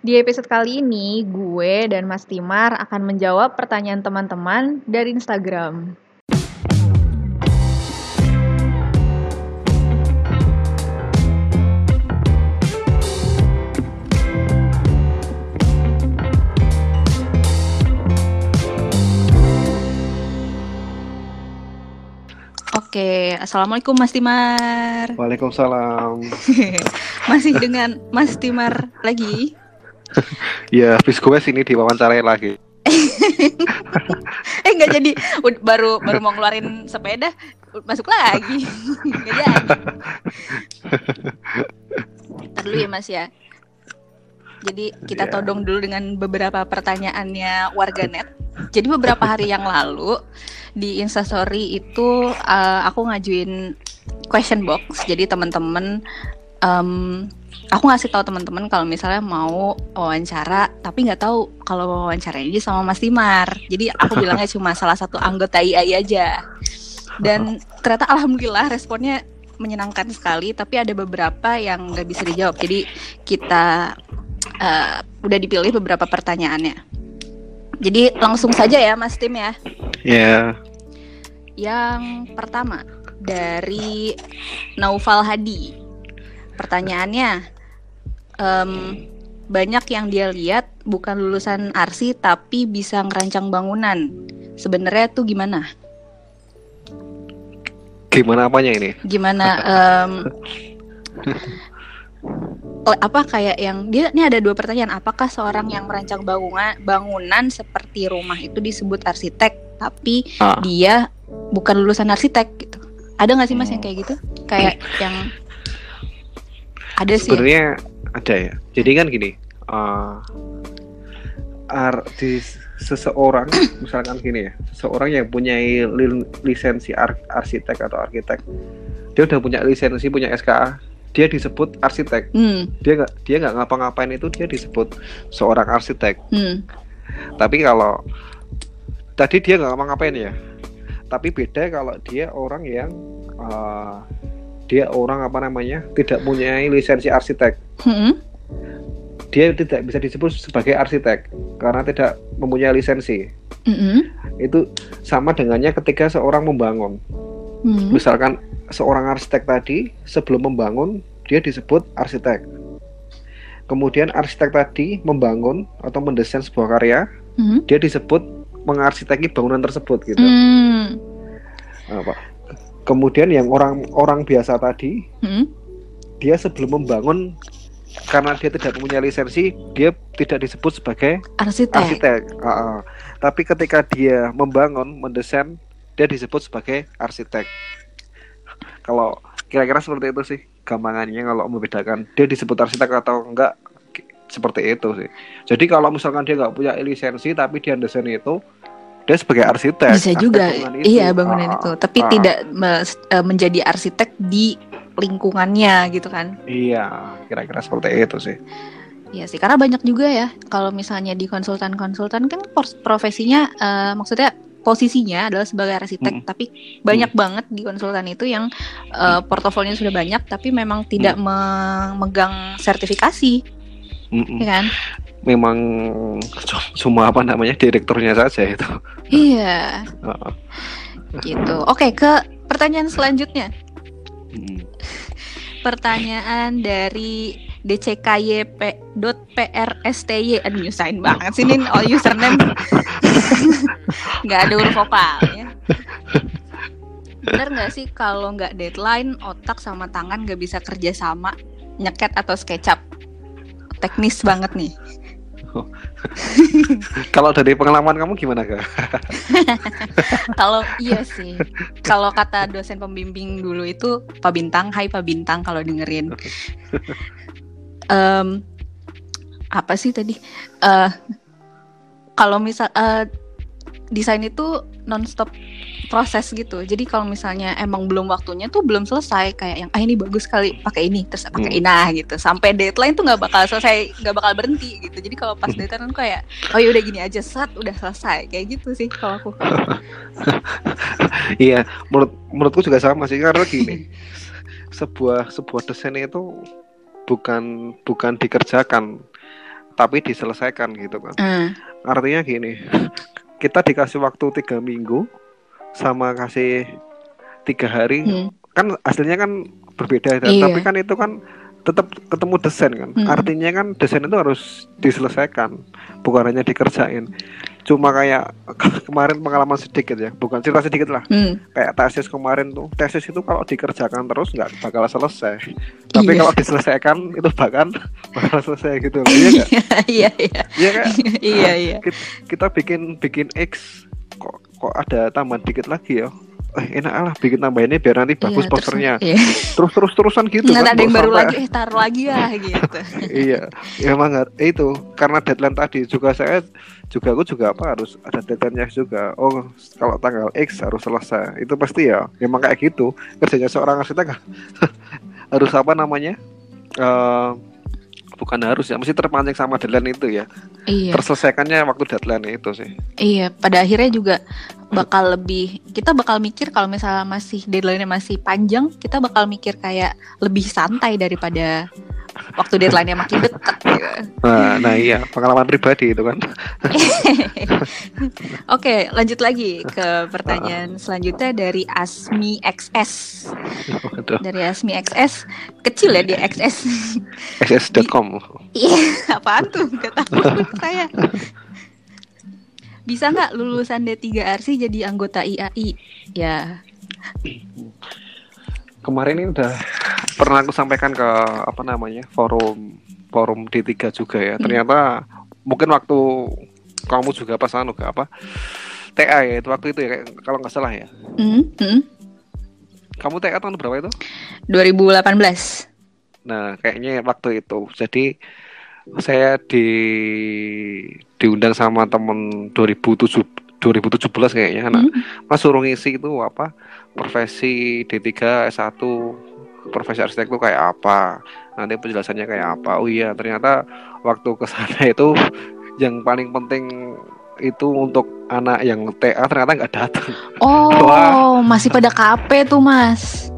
Di episode kali ini, gue dan Mas Timar akan menjawab pertanyaan teman-teman dari Instagram. Oke, Assalamualaikum Mas Timar. Waalaikumsalam. Masih dengan Mas Timar lagi? ya, habis gue sini diwawancarai lagi. eh nggak jadi, baru baru mau ngeluarin sepeda, masuk lagi. Nggak jadi. Ntar ya Mas ya. Jadi kita Iya. todong dulu dengan beberapa pertanyaannya warganet. Jadi beberapa hari yang lalu di Instastory itu uh, aku ngajuin question box. Jadi teman-teman em, aku ngasih tahu teman-teman kalau misalnya mau wawancara tapi nggak tahu kalau mau wawancara ini sama Mas Timar. Jadi aku bilangnya cuma salah satu anggota IAI aja. Dan ternyata alhamdulillah responnya menyenangkan sekali tapi ada beberapa yang nggak bisa dijawab. Jadi kita eh, udah dipilih beberapa pertanyaannya. Jadi langsung saja ya Mas Tim ya. Ya, Yang pertama dari Naufal Hadi. Pertanyaannya, em, banyak yang dia lihat bukan lulusan arsi tapi bisa ngerancang bangunan. Sebenarnya tuh gimana? gimana apanya ini? Gimana? oh, apa kayak yang dia ini ada dua pertanyaan. Apakah seorang yang merancang bangunan bangunan seperti rumah itu disebut arsitek tapi Ah. dia bukan lulusan arsitek gitu? Ada nggak sih mas yang kayak gitu? Kayak yang ada sih. ya? Sebenarnya ada ya. Jadi kan gini, eh ar- di seseorang, misalkan gini ya, seseorang yang punya li- lisensi ar- arsitek atau arsitek, dia udah punya lisensi, punya SKA, dia disebut arsitek. Hmm, Dia nggak dia nggak ngapa-ngapain itu dia disebut seorang arsitek. hmm, Tapi kalau tadi dia nggak ngapa-ngapain ya. Tapi beda kalau dia orang yang eh, dia orang apa namanya tidak punya lisensi arsitek. hmm, Dia tidak bisa disebut sebagai arsitek karena tidak mempunyai lisensi. hmm, Itu sama dengannya ketika seorang membangun. hmm, Misalkan seorang arsitek tadi sebelum membangun dia disebut arsitek. Kemudian arsitek tadi membangun atau mendesain sebuah karya, hmm, dia disebut mengarsiteki bangunan tersebut gitu. hmm, Apa? Kemudian yang orang orang biasa tadi, hmm, dia sebelum membangun karena dia tidak mempunyai lisensi, dia tidak disebut sebagai arsitek. arsitek. Ah, ah. Tapi ketika dia membangun, mendesain, dia disebut sebagai arsitek. Kalau kira-kira seperti itu sih gampangannya kalau membedakan dia disebut arsitek atau enggak seperti itu sih. Jadi kalau misalkan dia nggak punya lisensi tapi dia desain itu dia sebagai arsitek. Bisa juga, bangunan itu. iya bangunan Ah, itu. Tapi ah. tidak me- eh, menjadi arsitek di lingkungannya gitu kan? Iya, kira-kira seperti itu sih. Iya sih, karena banyak juga ya. Kalau misalnya di konsultan-konsultan kan profesinya, eh, maksudnya posisinya adalah sebagai arsitek, Mm. tapi banyak banget di konsultan itu yang eh, portofolionya sudah banyak, tapi memang tidak memegang sertifikasi, Mm-mm. ya kan? Memang cuma apa namanya direkturnya saja itu. Iya, Heeh. gitu. Oke, ke pertanyaan selanjutnya. Mm. Pertanyaan dari dckyp.prsty Aduh nyusahin banget sih ini all username Nggak ada huruf vokalnya Bener nggak sih kalau nggak deadline Otak sama tangan nggak bisa kerja sama Nyeket atau SketchUp Teknis banget nih Kalau dari pengalaman kamu gimana kak? Kalau iya sih. Kalau kata dosen pembimbing dulu itu Pak Bintang Hai Pak Bintang kalau dengerin. Em, Apa sih tadi? Eh, Kalau misal eh, Desain itu nonstop proses gitu jadi kalau misalnya emang belum waktunya tuh belum selesai kayak yang ah ini bagus sekali pakai ini terus pakai Hmm. ini nah gitu sampai deadline tuh nggak bakal selesai nggak bakal berhenti gitu jadi kalau pas Hmm. deadline kan kayak oh ya udah gini aja saat udah selesai kayak gitu sih kalau aku Iya, menurut menurutku juga sama sih karena gini. sebuah sebuah desain itu bukan bukan dikerjakan tapi diselesaikan gitu kan Hmm. artinya gini kita dikasih waktu tiga minggu sama kasih tiga hari Hmm. kan hasilnya kan berbeda dan Iya. tapi kan itu kan tetap ketemu desain kan Hmm. artinya kan desain itu harus diselesaikan bukan hanya dikerjain cuma kayak kemarin pengalaman sedikit ya bukan cerita sedikit lah Hmm. kayak tesis kemarin tuh tesis itu kalau dikerjakan terus nggak bakal selesai tapi Iya. kalau diselesaikan itu bahkan bakal selesai gitu loh iya? Iya iya iya kan iya iya. kita, kita bikin bikin X kok ada tambahan dikit lagi ya? Eh, enak lah bikin tambah ini biar nanti bagus Iya, terus- posternya. Iya. terus terus terusan gitu Nggak kan, ada yang baru sampai- lagi, eh taruh lagi ya gitu. iya ya emang har- itu karena deadline tadi juga saya juga aku juga apa harus ada deadline-nya juga. Oh kalau tanggal X harus selesai. Itu pasti ya memang kayak gitu. Kerjanya seorang arsitek harus apa namanya? Eh, bukan harus ya mesti terpancing sama deadline itu ya. Iya. terselesaikannya waktu deadline itu sih. Iya, pada akhirnya juga bakal lebih kita bakal mikir kalau misalnya masih deadline-nya masih panjang, kita bakal mikir kayak lebih santai daripada waktu deadline-nya makin dekat gitu. nah, nah iya pengalaman pribadi itu kan Oke, lanjut lagi ke pertanyaan selanjutnya dari Asmi XS. Waduh, Dari Asmi XS, kecil ya dia XS. ss.com Iya, apaan tuh? Gak tahu saya. Bisa nggak lulusan D3 RC jadi anggota IAI? Ya, kemarin ini udah pernah aku sampaikan ke apa namanya forum forum D3 juga ya Hmm. ternyata mungkin waktu kamu juga pas anu ke apa TA ya itu waktu itu ya kalau nggak salah ya hmm, hmm. kamu TA tahun berapa itu 2018. nah kayaknya waktu itu jadi saya di diundang sama temen 2007 2017 kayaknya nah Hmm. Mas suruh ngisi itu apa? Profesi D3 S1 profesi arsitek itu kayak apa? Nanti penjelasannya kayak apa? Oh iya ternyata waktu ke sana itu yang paling penting itu untuk anak yang TA ternyata nggak datang. Oh, masih pada KP tuh, Mas.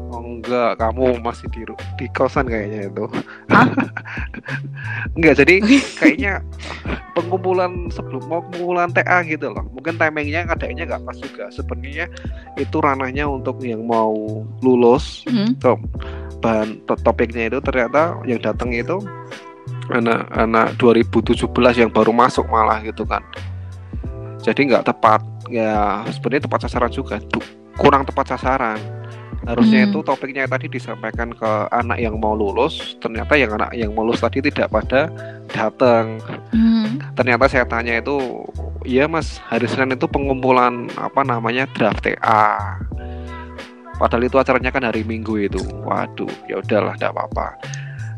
Enggak kamu masih di di kosan kayaknya itu. Enggak jadi kayaknya pengumpulan sebelum mau pengumpulan TA gitu loh. Mungkin timingnya adanya nggak pas juga. Sebenarnya itu ranahnya untuk yang mau lulus Hmm. Tom. Bahan to- topiknya itu ternyata yang datang itu anak-anak 2017 yang baru masuk malah gitu kan. Jadi nggak tepat ya sebenarnya tepat sasaran juga. Kurang tepat sasaran harusnya Hmm. itu topiknya tadi disampaikan ke anak yang mau lulus ternyata yang anak yang mau lulus tadi tidak pada datang Hmm. ternyata saya tanya itu iya mas hari Senin itu pengumpulan apa namanya draft TA padahal itu acaranya kan hari Minggu itu waduh ya udahlah tidak apa-apa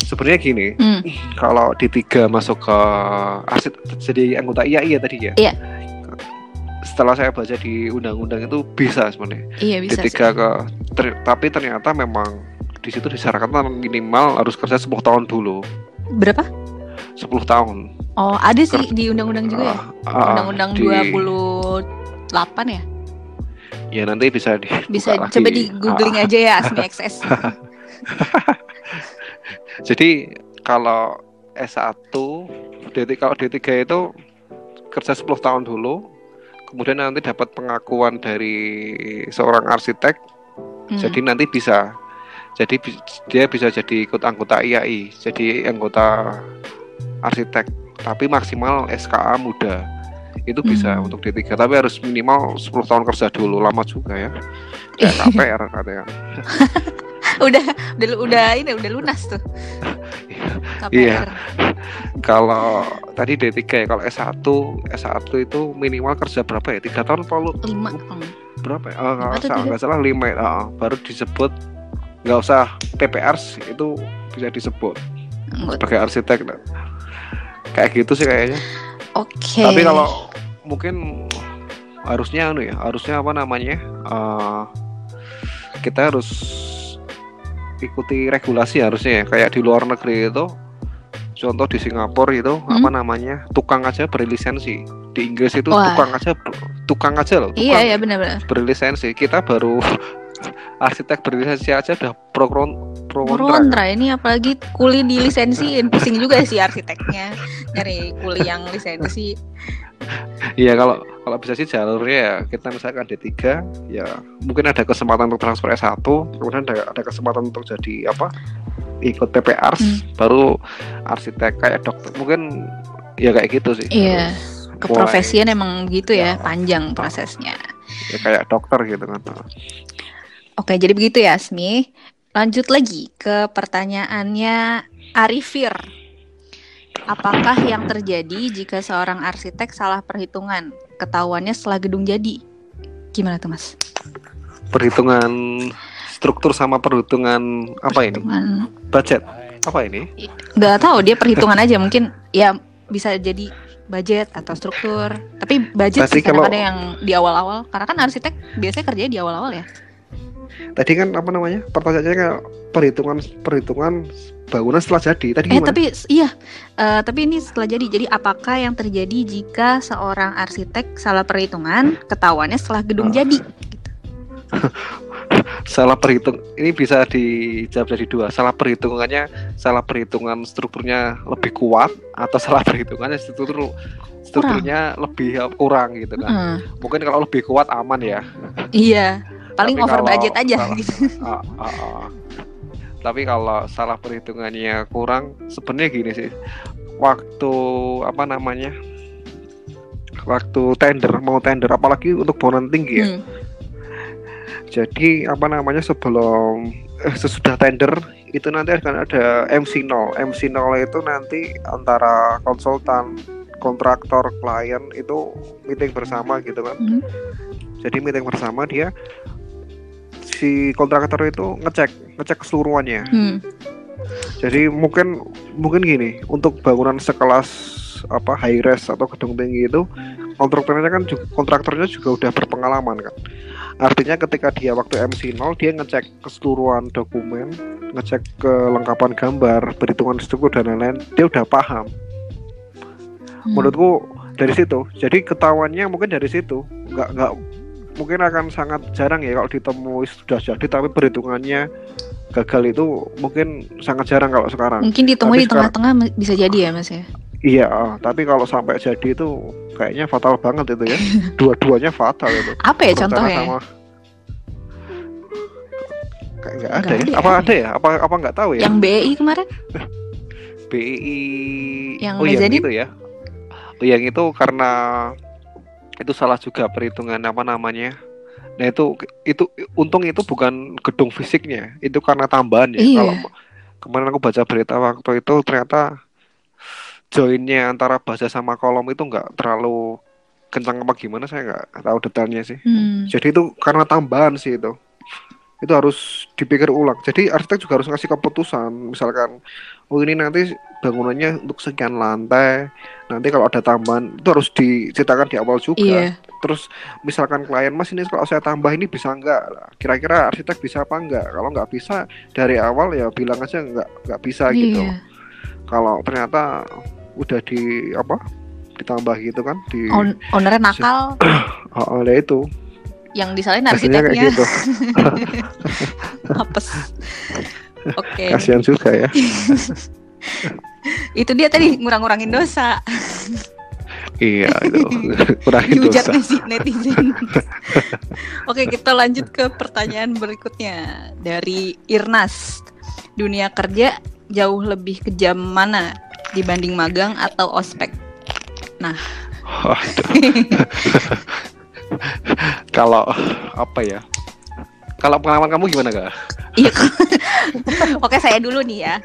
sebenarnya gini Hmm. kalau di tiga masuk ke aset jadi anggota IAI ya tadi ya Iya. Setelah saya baca di undang-undang itu bisa sebenarnya Iya bisa. sih. tiga ke ter- tapi ternyata memang di situ disyaratkan minimal harus kerja 10 tahun dulu Berapa? 10 tahun Oh, ada sih di undang-undang juga ya. Ah, ah, Undang-undang di- 28 ya. ya nanti bisa di Bisa buka coba lagi. di googling aja ya Asmi XS. Jadi kalau S1 D3 kalau D3 itu kerja 10 tahun dulu kemudian nanti dapat pengakuan dari seorang arsitek Hmm. jadi nanti bisa jadi dia bisa jadi ikut anggota IAI jadi anggota arsitek tapi maksimal SKA muda itu bisa Hmm. untuk D3 tapi harus minimal 10 tahun kerja dulu lama juga ya kayak KPR katanya udah udah udah ini udah lunas tuh. Iya. KPR. kalau tadi D3 ya kalau S1 S1 itu minimal kerja berapa ya tiga tahun kalau Lima. Berapa ya? Oh, nggak salah nggak salah lima ya. Ah, baru disebut nggak usah PPR itu bisa disebut Anggota. sebagai arsitek nah. kayak gitu sih kayaknya Oke. tapi kalau mungkin harusnya anu ya harusnya apa namanya eh, kita harus ikuti regulasi harusnya ya kayak di luar negeri itu contoh di Singapura itu Hmm? apa namanya tukang aja berlisensi di Inggris itu Wah. tukang aja tukang aja loh Iya tukang iya benar-benar. berlisensi kita baru arsitek berlisensi aja udah pro pro pro Pro kontra. kontra ini apalagi kuli di lisensiin pusing juga sih arsiteknya nyari kuli yang lisensi Iya kalau kalau bisa sih jalurnya ya kita misalkan D3 ya mungkin ada kesempatan untuk transfer S1 kemudian ada, ada kesempatan untuk jadi apa ikut PPARS Hmm. baru arsitek kayak dokter mungkin ya kayak gitu sih Iya. Keprofesian emang gitu ya Ya. panjang prosesnya ya kayak dokter gitu kan Oke, jadi begitu ya, Asmi. Lanjut lagi ke pertanyaannya Arifir. Apakah yang terjadi jika seorang arsitek salah perhitungan? Ketahuannya setelah gedung jadi. Gimana tuh, Mas? perhitungan struktur sama perhitungan apa ini budget apa ini Nggak tahu, dia perhitungan aja. Mungkin ya bisa jadi budget atau struktur. Tapi budget Pasti sih kadang-kadang kalau- yang di awal-awal. Karena kan arsitek biasanya kerjanya di awal-awal ya. Tadi kan apa namanya pertanyaannya kayak perhitungan perhitungan bangunan setelah jadi tadi Eh tapi iya, Eh, tapi ini setelah jadi. Jadi apakah yang terjadi jika seorang arsitek salah perhitungan ketahuannya setelah gedung Ah. jadi? salah perhitung ini bisa dijawab jadi dua salah perhitungannya salah perhitungan strukturnya lebih kuat atau salah perhitungannya struktur strukturnya lebih uh, kurang gitu kan Heeh. mungkin kalau lebih kuat aman ya iya, paling Tapi over kalau budget aja salah- gitu. Ah, ah, ah. tapi kalau salah perhitungannya kurang sebenarnya gini sih waktu apa namanya waktu tender mau tender apalagi untuk bangunan tinggi ya Hmm. Jadi apa namanya sebelum eh, sesudah tender itu nanti akan ada MC0. MC0 itu nanti antara konsultan, kontraktor, klien itu meeting bersama gitu kan. Hmm. Jadi meeting bersama dia si kontraktor itu ngecek ngecek keseluruhannya. Hmm. Jadi mungkin mungkin gini untuk bangunan sekelas apa high res atau gedung tinggi itu kontraktornya kan juga, kontraktornya juga udah berpengalaman kan. Artinya ketika dia waktu MC 0 dia ngecek keseluruhan dokumen, ngecek kelengkapan gambar, perhitungan struktur dan lain-lain, dia udah paham. Hmm. Menurutku dari situ. Jadi ketahuannya mungkin dari situ. Nggak nggak mungkin akan sangat jarang ya kalau ditemui sudah jadi tapi perhitungannya gagal itu mungkin sangat jarang kalau sekarang. Mungkin ditemui Tapi di tengah-tengah bisa jadi ya, Mas ya. Iya, ah, tapi kalau sampai jadi itu kayaknya fatal banget itu ya. Dua-duanya fatal itu. Apa ya Berencana contohnya? sama- Kayak nggak ada ya? ada ya? Apa ada ya? Apa apa nggak tahu ya? Yang BI kemarin? BI Yang oh yang itu ya. Oh yang itu karena itu salah juga perhitungan apa namanya. Nah itu itu untung itu bukan gedung fisiknya, itu karena tambahan ya. Iya. Kalau kemarin aku baca berita waktu itu ternyata joinnya antara baja sama kolom itu nggak terlalu kencang apa gimana saya nggak tahu detailnya sih. Hmm. Jadi itu karena tambahan sih itu. Itu harus dipikir ulang. Jadi arsitek juga harus ngasih keputusan. Misalkan, oh ini nanti bangunannya untuk sekian lantai. Nanti kalau ada tambahan itu harus diceritakan di awal juga. Iya. Terus misalkan klien mas ini kalau saya tambah ini bisa nggak? Lah, Kira-kira arsitek bisa apa nggak? Kalau nggak bisa dari awal ya bilang aja nggak nggak bisa gitu. Iya. Kalau ternyata udah di apa? ditambah gitu kan di On- ownernya nakal, oh, oleh itu yang disalahin arsiteknya gitu apes. Oke. kasihan juga ya Itu dia tadi ngurang-ngurangin dosa. Iya itu kurangin dosa. netizen- netizen. Oke, kita lanjut ke pertanyaan berikutnya dari Irnas. Dunia kerja jauh lebih kejam mana dibanding magang atau ospek? Waduh. Kalau apa ya? Kalau pengalaman kamu gimana kak? Iya. Oke, saya dulu nih ya.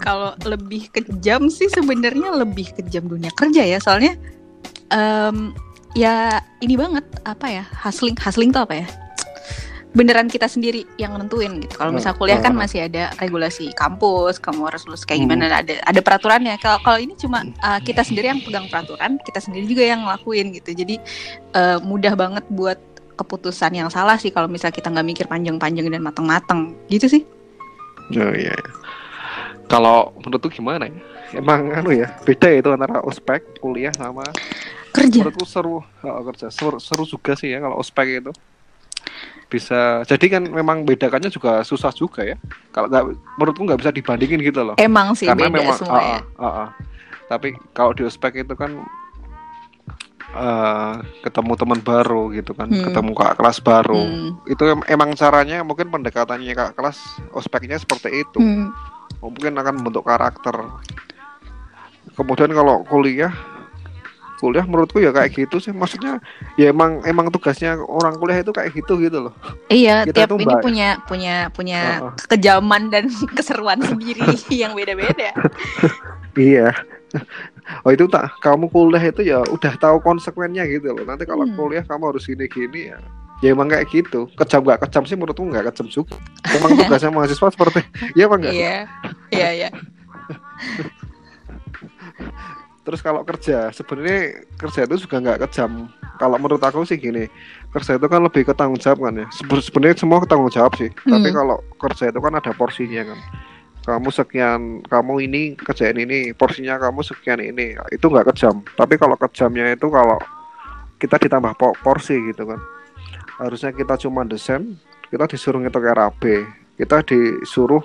Kalau lebih kejam sih sebenarnya lebih kejam dunia kerja ya, soalnya em, ya ini banget apa ya? Hustling, hustling tuh apa ya? Beneran kita sendiri yang nentuin gitu. Kalau misal kuliah kan masih ada regulasi kampus, kamu harus lulus kayak Hmm. gimana, ada ada peraturannya. Kalau kalau ini cuma uh, kita sendiri yang pegang peraturan, kita sendiri juga yang ngelakuin gitu. Jadi uh, mudah banget buat keputusan yang salah sih kalau misal kita nggak mikir panjang-panjang dan matang-matang gitu sih. Oh iya. Kalau menurutku gimana ya? Emang anu ya beda ya itu antara ospek kuliah sama Kerja. menurutku seru kalau kerja seru, seru juga sih ya kalau ospek itu bisa jadi kan memang bedakannya juga susah juga ya kalau nggak menurutku nggak bisa dibandingin gitu loh Emang sih karena beda memang semua ya. ah, ah, ah. tapi kalau di ospek itu kan eh, ketemu teman baru gitu kan Hmm. ketemu kakak kelas baru Hmm. itu em- emang caranya mungkin pendekatannya kakak kelas ospeknya seperti itu Hmm. mungkin akan membentuk karakter kemudian kalau kuliah kuliah menurutku ya kayak gitu sih maksudnya ya emang emang tugasnya orang kuliah itu kayak gitu gitu loh Iya, Kita tiap ini punya punya punya Heeh. kekejaman dan keseruan sendiri yang beda-beda. iya oh itu tak kamu kuliah itu ya udah tahu konsekuensinya gitu loh nanti kalau Hmm. kuliah kamu harus gini gini ya ya emang kayak gitu kejam gak kejam sih menurutku nggak kejam juga emang tugasnya mahasiswa seperti iya apa enggak Iya, iya, iya. Terus kalau kerja, sebenarnya kerja itu juga nggak kejam. Kalau menurut aku sih gini, kerja itu kan lebih ke tanggung jawab kan ya. Seben- Sebenarnya semua tanggung jawab sih. Tapi Hmm. kalau kerja itu kan ada porsinya kan. Kamu sekian, kamu ini kerjain ini, porsinya kamu sekian ini, itu nggak kejam. Tapi kalau kejamnya itu kalau kita ditambah po- porsi gitu kan. Harusnya kita cuma desain, kita disuruh ngitung RAB, kita disuruh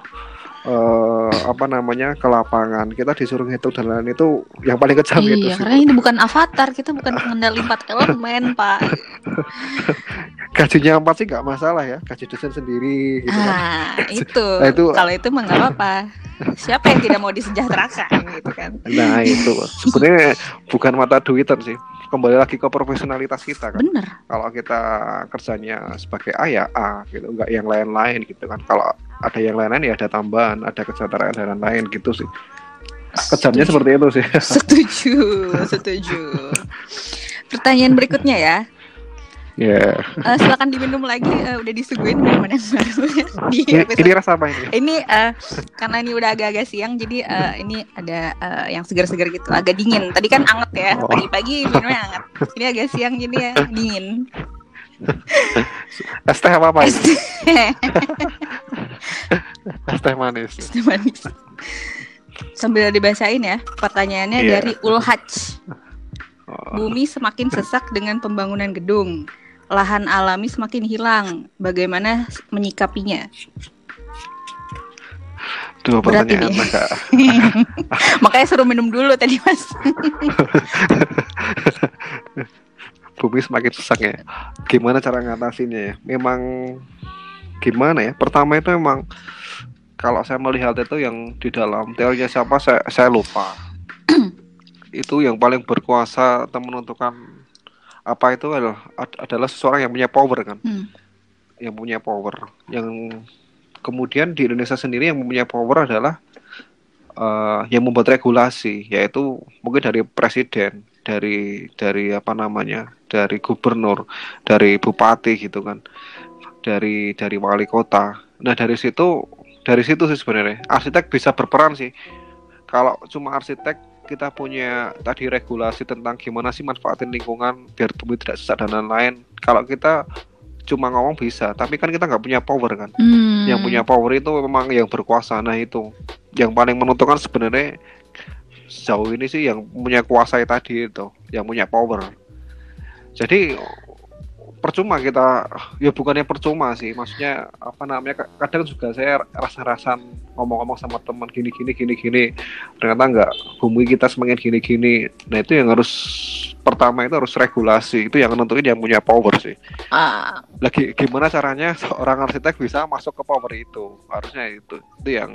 eh, apa namanya ke lapangan, kita disuruh ngitung dan lain itu yang paling kejam itu Iya, sih. karena ini bukan avatar, kita bukan pengendali empat elemen, Pak. gajinya empat sih nggak masalah ya gaji dosen sendiri gitu kan Ah, itu. Nah, itu- Kalau itu mah nggak apa-apa. Siapa yang tidak mau disejahterakan gitu kan? nah itu sebenarnya bukan mata duitan sih kembali lagi ke profesionalitas kita kan Bener. kalau kita kerjanya sebagai A ya A gitu nggak yang lain-lain gitu kan kalau ada yang lain-lain ya ada tambahan ada kesejahteraan dan lain-lain gitu sih kejamnya seperti itu sih Setuju, setuju. Pertanyaan berikutnya ya. ya Eh, silakan diminum lagi. eh, udah disuguhin minuman yang baru di ini, episode ini rasa apa ini ini eh, karena ini udah agak-agak siang jadi eh, ini ada eh, yang segar-segar gitu agak dingin tadi kan anget ya Oh. pagi-pagi minumnya anget ini agak siang jadi ya dingin es teh apa apa es teh. Es teh manis. Es teh manis. Sambil dibacain ya pertanyaannya Iya. dari Ulhaj. Oh, bumi semakin sesak dengan pembangunan gedung. Lahan alami semakin hilang. Bagaimana menyikapinya? Berat pertanyaan ini. agak makanya suruh minum dulu tadi mas bumi semakin sesak ya. Gimana cara ngatasinnya ya? Memang gimana ya? Pertama itu memang kalau saya melihat itu yang di dalam teorinya siapa saya saya lupa. itu yang paling berkuasa atau menentukan apa itu adalah ad- adalah seseorang yang punya power kan. Hmm. Yang punya power. Yang kemudian di Indonesia sendiri yang mempunyai power adalah eh, yang membuat regulasi yaitu mungkin dari presiden dari dari apa namanya dari gubernur dari bupati gitu kan dari dari wali kota. Nah dari situ dari situ sih sebenarnya. Arsitek bisa berperan sih. Kalau cuma arsitek kita punya tadi regulasi tentang gimana sih manfaatin lingkungan biar bumi tidak sesak dan lain-lain. Kalau kita cuma ngomong bisa tapi kan kita nggak punya power kan. Hmm. yang punya power itu memang yang berkuasa. Nah itu yang paling menentukan sebenarnya sejauh ini sih yang punya kuasa tadi itu yang punya power. Jadi percuma kita ya bukannya percuma sih maksudnya apa namanya ka- kadang juga saya rasa-rasan ngomong-ngomong sama teman gini gini gini gini ternyata enggak bumi kita semakin gini gini. Nah itu yang harus pertama itu harus regulasi itu yang nentuin yang punya power sih. Ah, lagi gimana caranya seorang arsitek bisa masuk ke power itu? Harusnya itu itu yang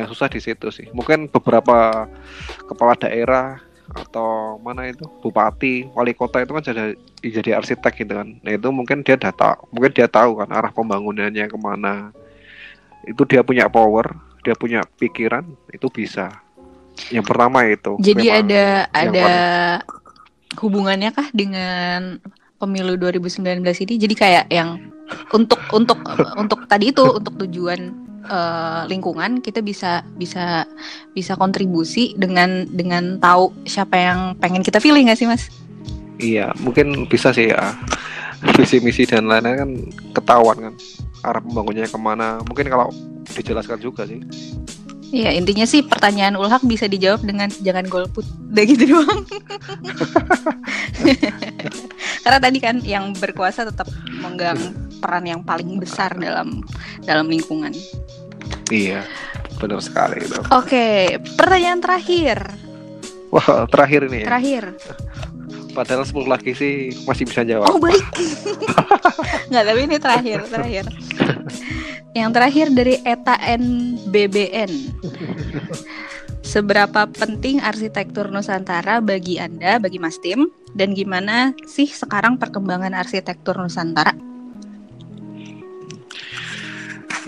yang susah di situ sih. Mungkin beberapa kepala daerah atau mana itu bupati wali kota itu kan jadi jadi arsitek gitu kan. Nah itu mungkin dia data mungkin dia tahu kan arah pembangunannya ke mana. Itu dia punya power dia punya pikiran itu bisa. Yang pertama itu Jadi ada ada hubungannya kah dengan pemilu 2019 ini? Jadi kayak yang untuk untuk untuk tadi itu untuk tujuan eh, lingkungan kita bisa bisa bisa kontribusi dengan dengan tahu siapa yang pengen kita pilih nggak sih mas? Iya, mungkin bisa sih ya. Visi misi dan lain-lain kan ketahuan kan arah pembangunannya ke mana. Mungkin kalau dijelaskan juga sih. Iya intinya sih pertanyaan Ulhak bisa dijawab dengan jangan golput, udah gitu doang. Karena tadi kan yang berkuasa tetap memegang peran yang paling besar dalam dalam lingkungan. Iya, benar sekali. Oke, pertanyaan terakhir. Wah, terakhir ini ya. Terakhir. Padahal 10 lagi sih masih bisa jawab. Oh baik. Nggak, tapi ini terakhir, terakhir. Yang terakhir dari Eta NBBN. Seberapa penting arsitektur Nusantara bagi Anda, bagi Mas Tim, dan gimana sih sekarang perkembangan arsitektur Nusantara?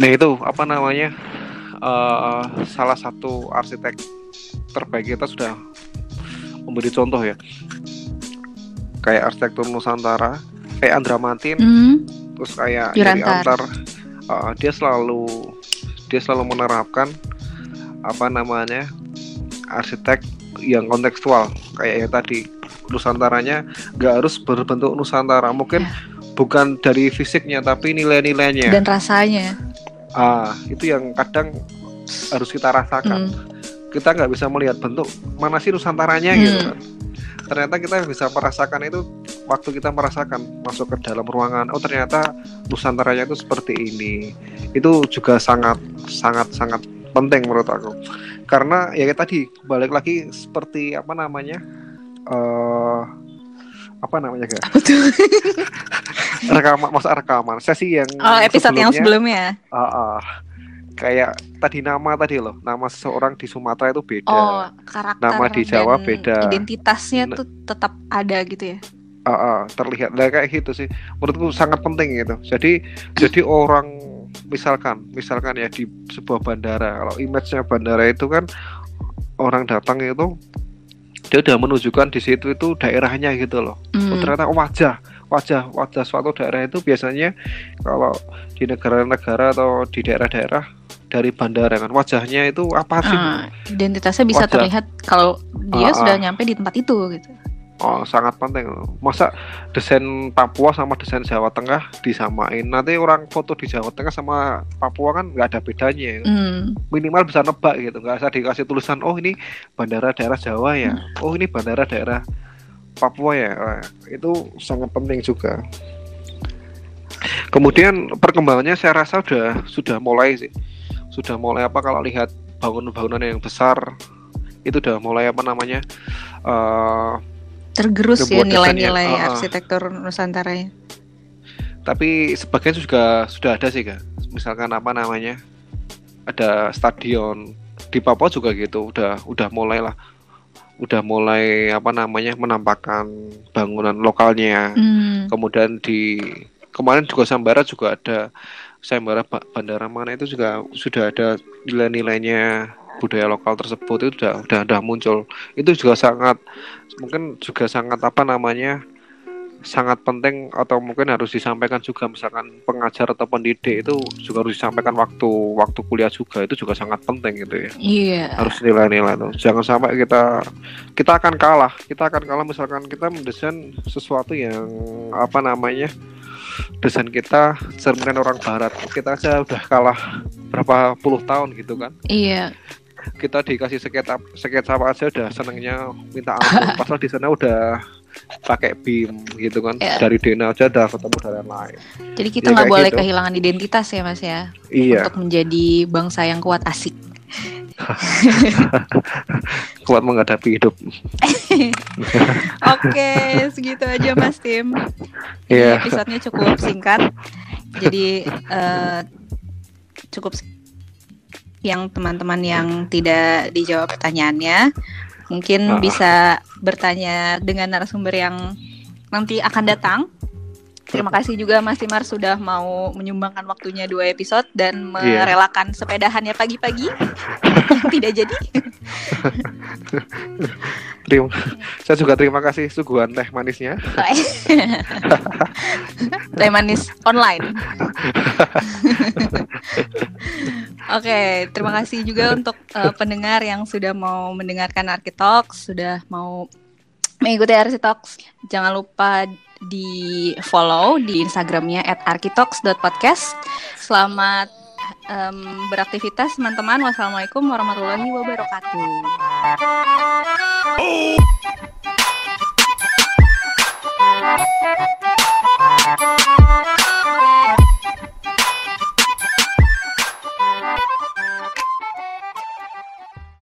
Nah itu apa namanya? Uh, salah satu arsitek terbaik kita sudah memberi contoh ya. Kayak arsitektur Nusantara, kayak Andra Matin, Hmm, terus kayak. Yuri Antar, uh, dia selalu dia selalu menerapkan apa namanya arsitek yang kontekstual kayak yang tadi Nusantaranya nggak harus berbentuk Nusantara mungkin Ya. bukan dari fisiknya tapi nilai-nilainya dan rasanya. Ah itu yang kadang harus kita rasakan Hmm. kita nggak bisa melihat bentuk mana sih Nusantaranya Hmm. gitu kan ternyata kita bisa merasakan itu waktu kita merasakan masuk ke dalam ruangan oh ternyata Nusantaranya itu seperti ini itu juga sangat sangat sangat penting menurut aku karena ya tadi balik lagi seperti apa namanya eh apa namanya gak Apa tuh? rekaman masa rekaman sesi yang Oh, episode yang sebelumnya. Ah, ah. kayak tadi nama tadi loh nama seseorang di Sumatera itu beda Oh, karakter Nama di Jawa dan beda. Identitasnya Nah. tuh tetap ada gitu ya. Ah, ah, terlihat nah, kayak gitu sih menurutku sangat penting gitu jadi jadi orang misalkan misalkan ya di sebuah bandara kalau image-nya bandara itu kan orang datang itu dia udah menunjukkan di situ itu daerahnya gitu loh Oh, Hmm. ternyata wajah wajah wajah suatu daerah itu biasanya kalau di negara-negara atau di daerah-daerah dari bandara kan wajahnya itu apa sih Ah, identitasnya bisa Wajah. terlihat kalau dia Ah, sudah ah. nyampe di tempat itu gitu. Oh sangat penting. Masa desain Papua sama desain Jawa Tengah disamain? Nanti orang foto di Jawa Tengah sama Papua kan nggak ada bedanya. Hmm. minimal bisa nebak gitu. Nggak usah dikasih tulisan oh ini bandara daerah Jawa ya. Oh ini bandara daerah Papua ya. Wah, itu sangat penting juga. Kemudian perkembangannya saya rasa sudah sudah mulai sih. Sudah mulai apa kalau lihat bangunan-bangunan yang besar itu udah mulai apa namanya eh, Tergerus ya nilai-nilai ah, ah. arsitektur Nusantara ya. tapi sebagian juga sudah ada sih kak misalkan apa namanya ada stadion di Papua juga gitu udah udah mulai lah udah mulai apa namanya menampakkan bangunan lokalnya Hmm. kemudian di kemarin juga Sambara juga ada Sambara Ba- Bandara mana itu juga sudah ada nilai-nilainya budaya lokal tersebut itu udah udah udah muncul itu juga sangat mungkin juga sangat apa namanya sangat penting atau mungkin harus disampaikan juga. Misalkan pengajar atau pendidik itu juga harus disampaikan waktu waktu kuliah juga. Itu juga sangat penting gitu ya. Iya. harus nilai-nilai tuh jangan sampai kita kita akan kalah. Kita akan kalah misalkan kita mendesain sesuatu yang apa namanya desain kita cerminan orang barat. Kita aja udah kalah berapa puluh tahun gitu kan. Iya. Kita dikasih sketsa sketsa apa aja udah senengnya minta ampun pasal di sana udah pakai BIM gitu kan Iya. dari Dena aja udah ketemu dari yang lain Jadi kita Iya, nggak boleh gitu. kehilangan identitas ya Mas ya iya untuk menjadi bangsa yang kuat asik. kuat menghadapi hidup Oke, segitu aja Mas Tim. Iya. episodenya cukup singkat. Jadi eh, cukup yang teman-teman yang tidak dijawab pertanyaannya mungkin Ah. bisa bertanya dengan narasumber yang nanti akan datang. Terima kasih juga Mas Timar sudah mau menyumbangkan waktunya dua episode dan Iya. merelakan sepedahannya pagi-pagi tidak jadi. terima saya juga terima kasih suguhan teh manisnya Teh manis online. Oke, terima kasih juga untuk eh, pendengar yang sudah mau mendengarkan Arkitalks, sudah mau mengikuti Arkitalks. Jangan lupa di follow di Instagramnya @arkitalks.podcast. Selamat um, beraktivitas teman-teman. Wassalamualaikum warahmatullahi wabarakatuh. Oh.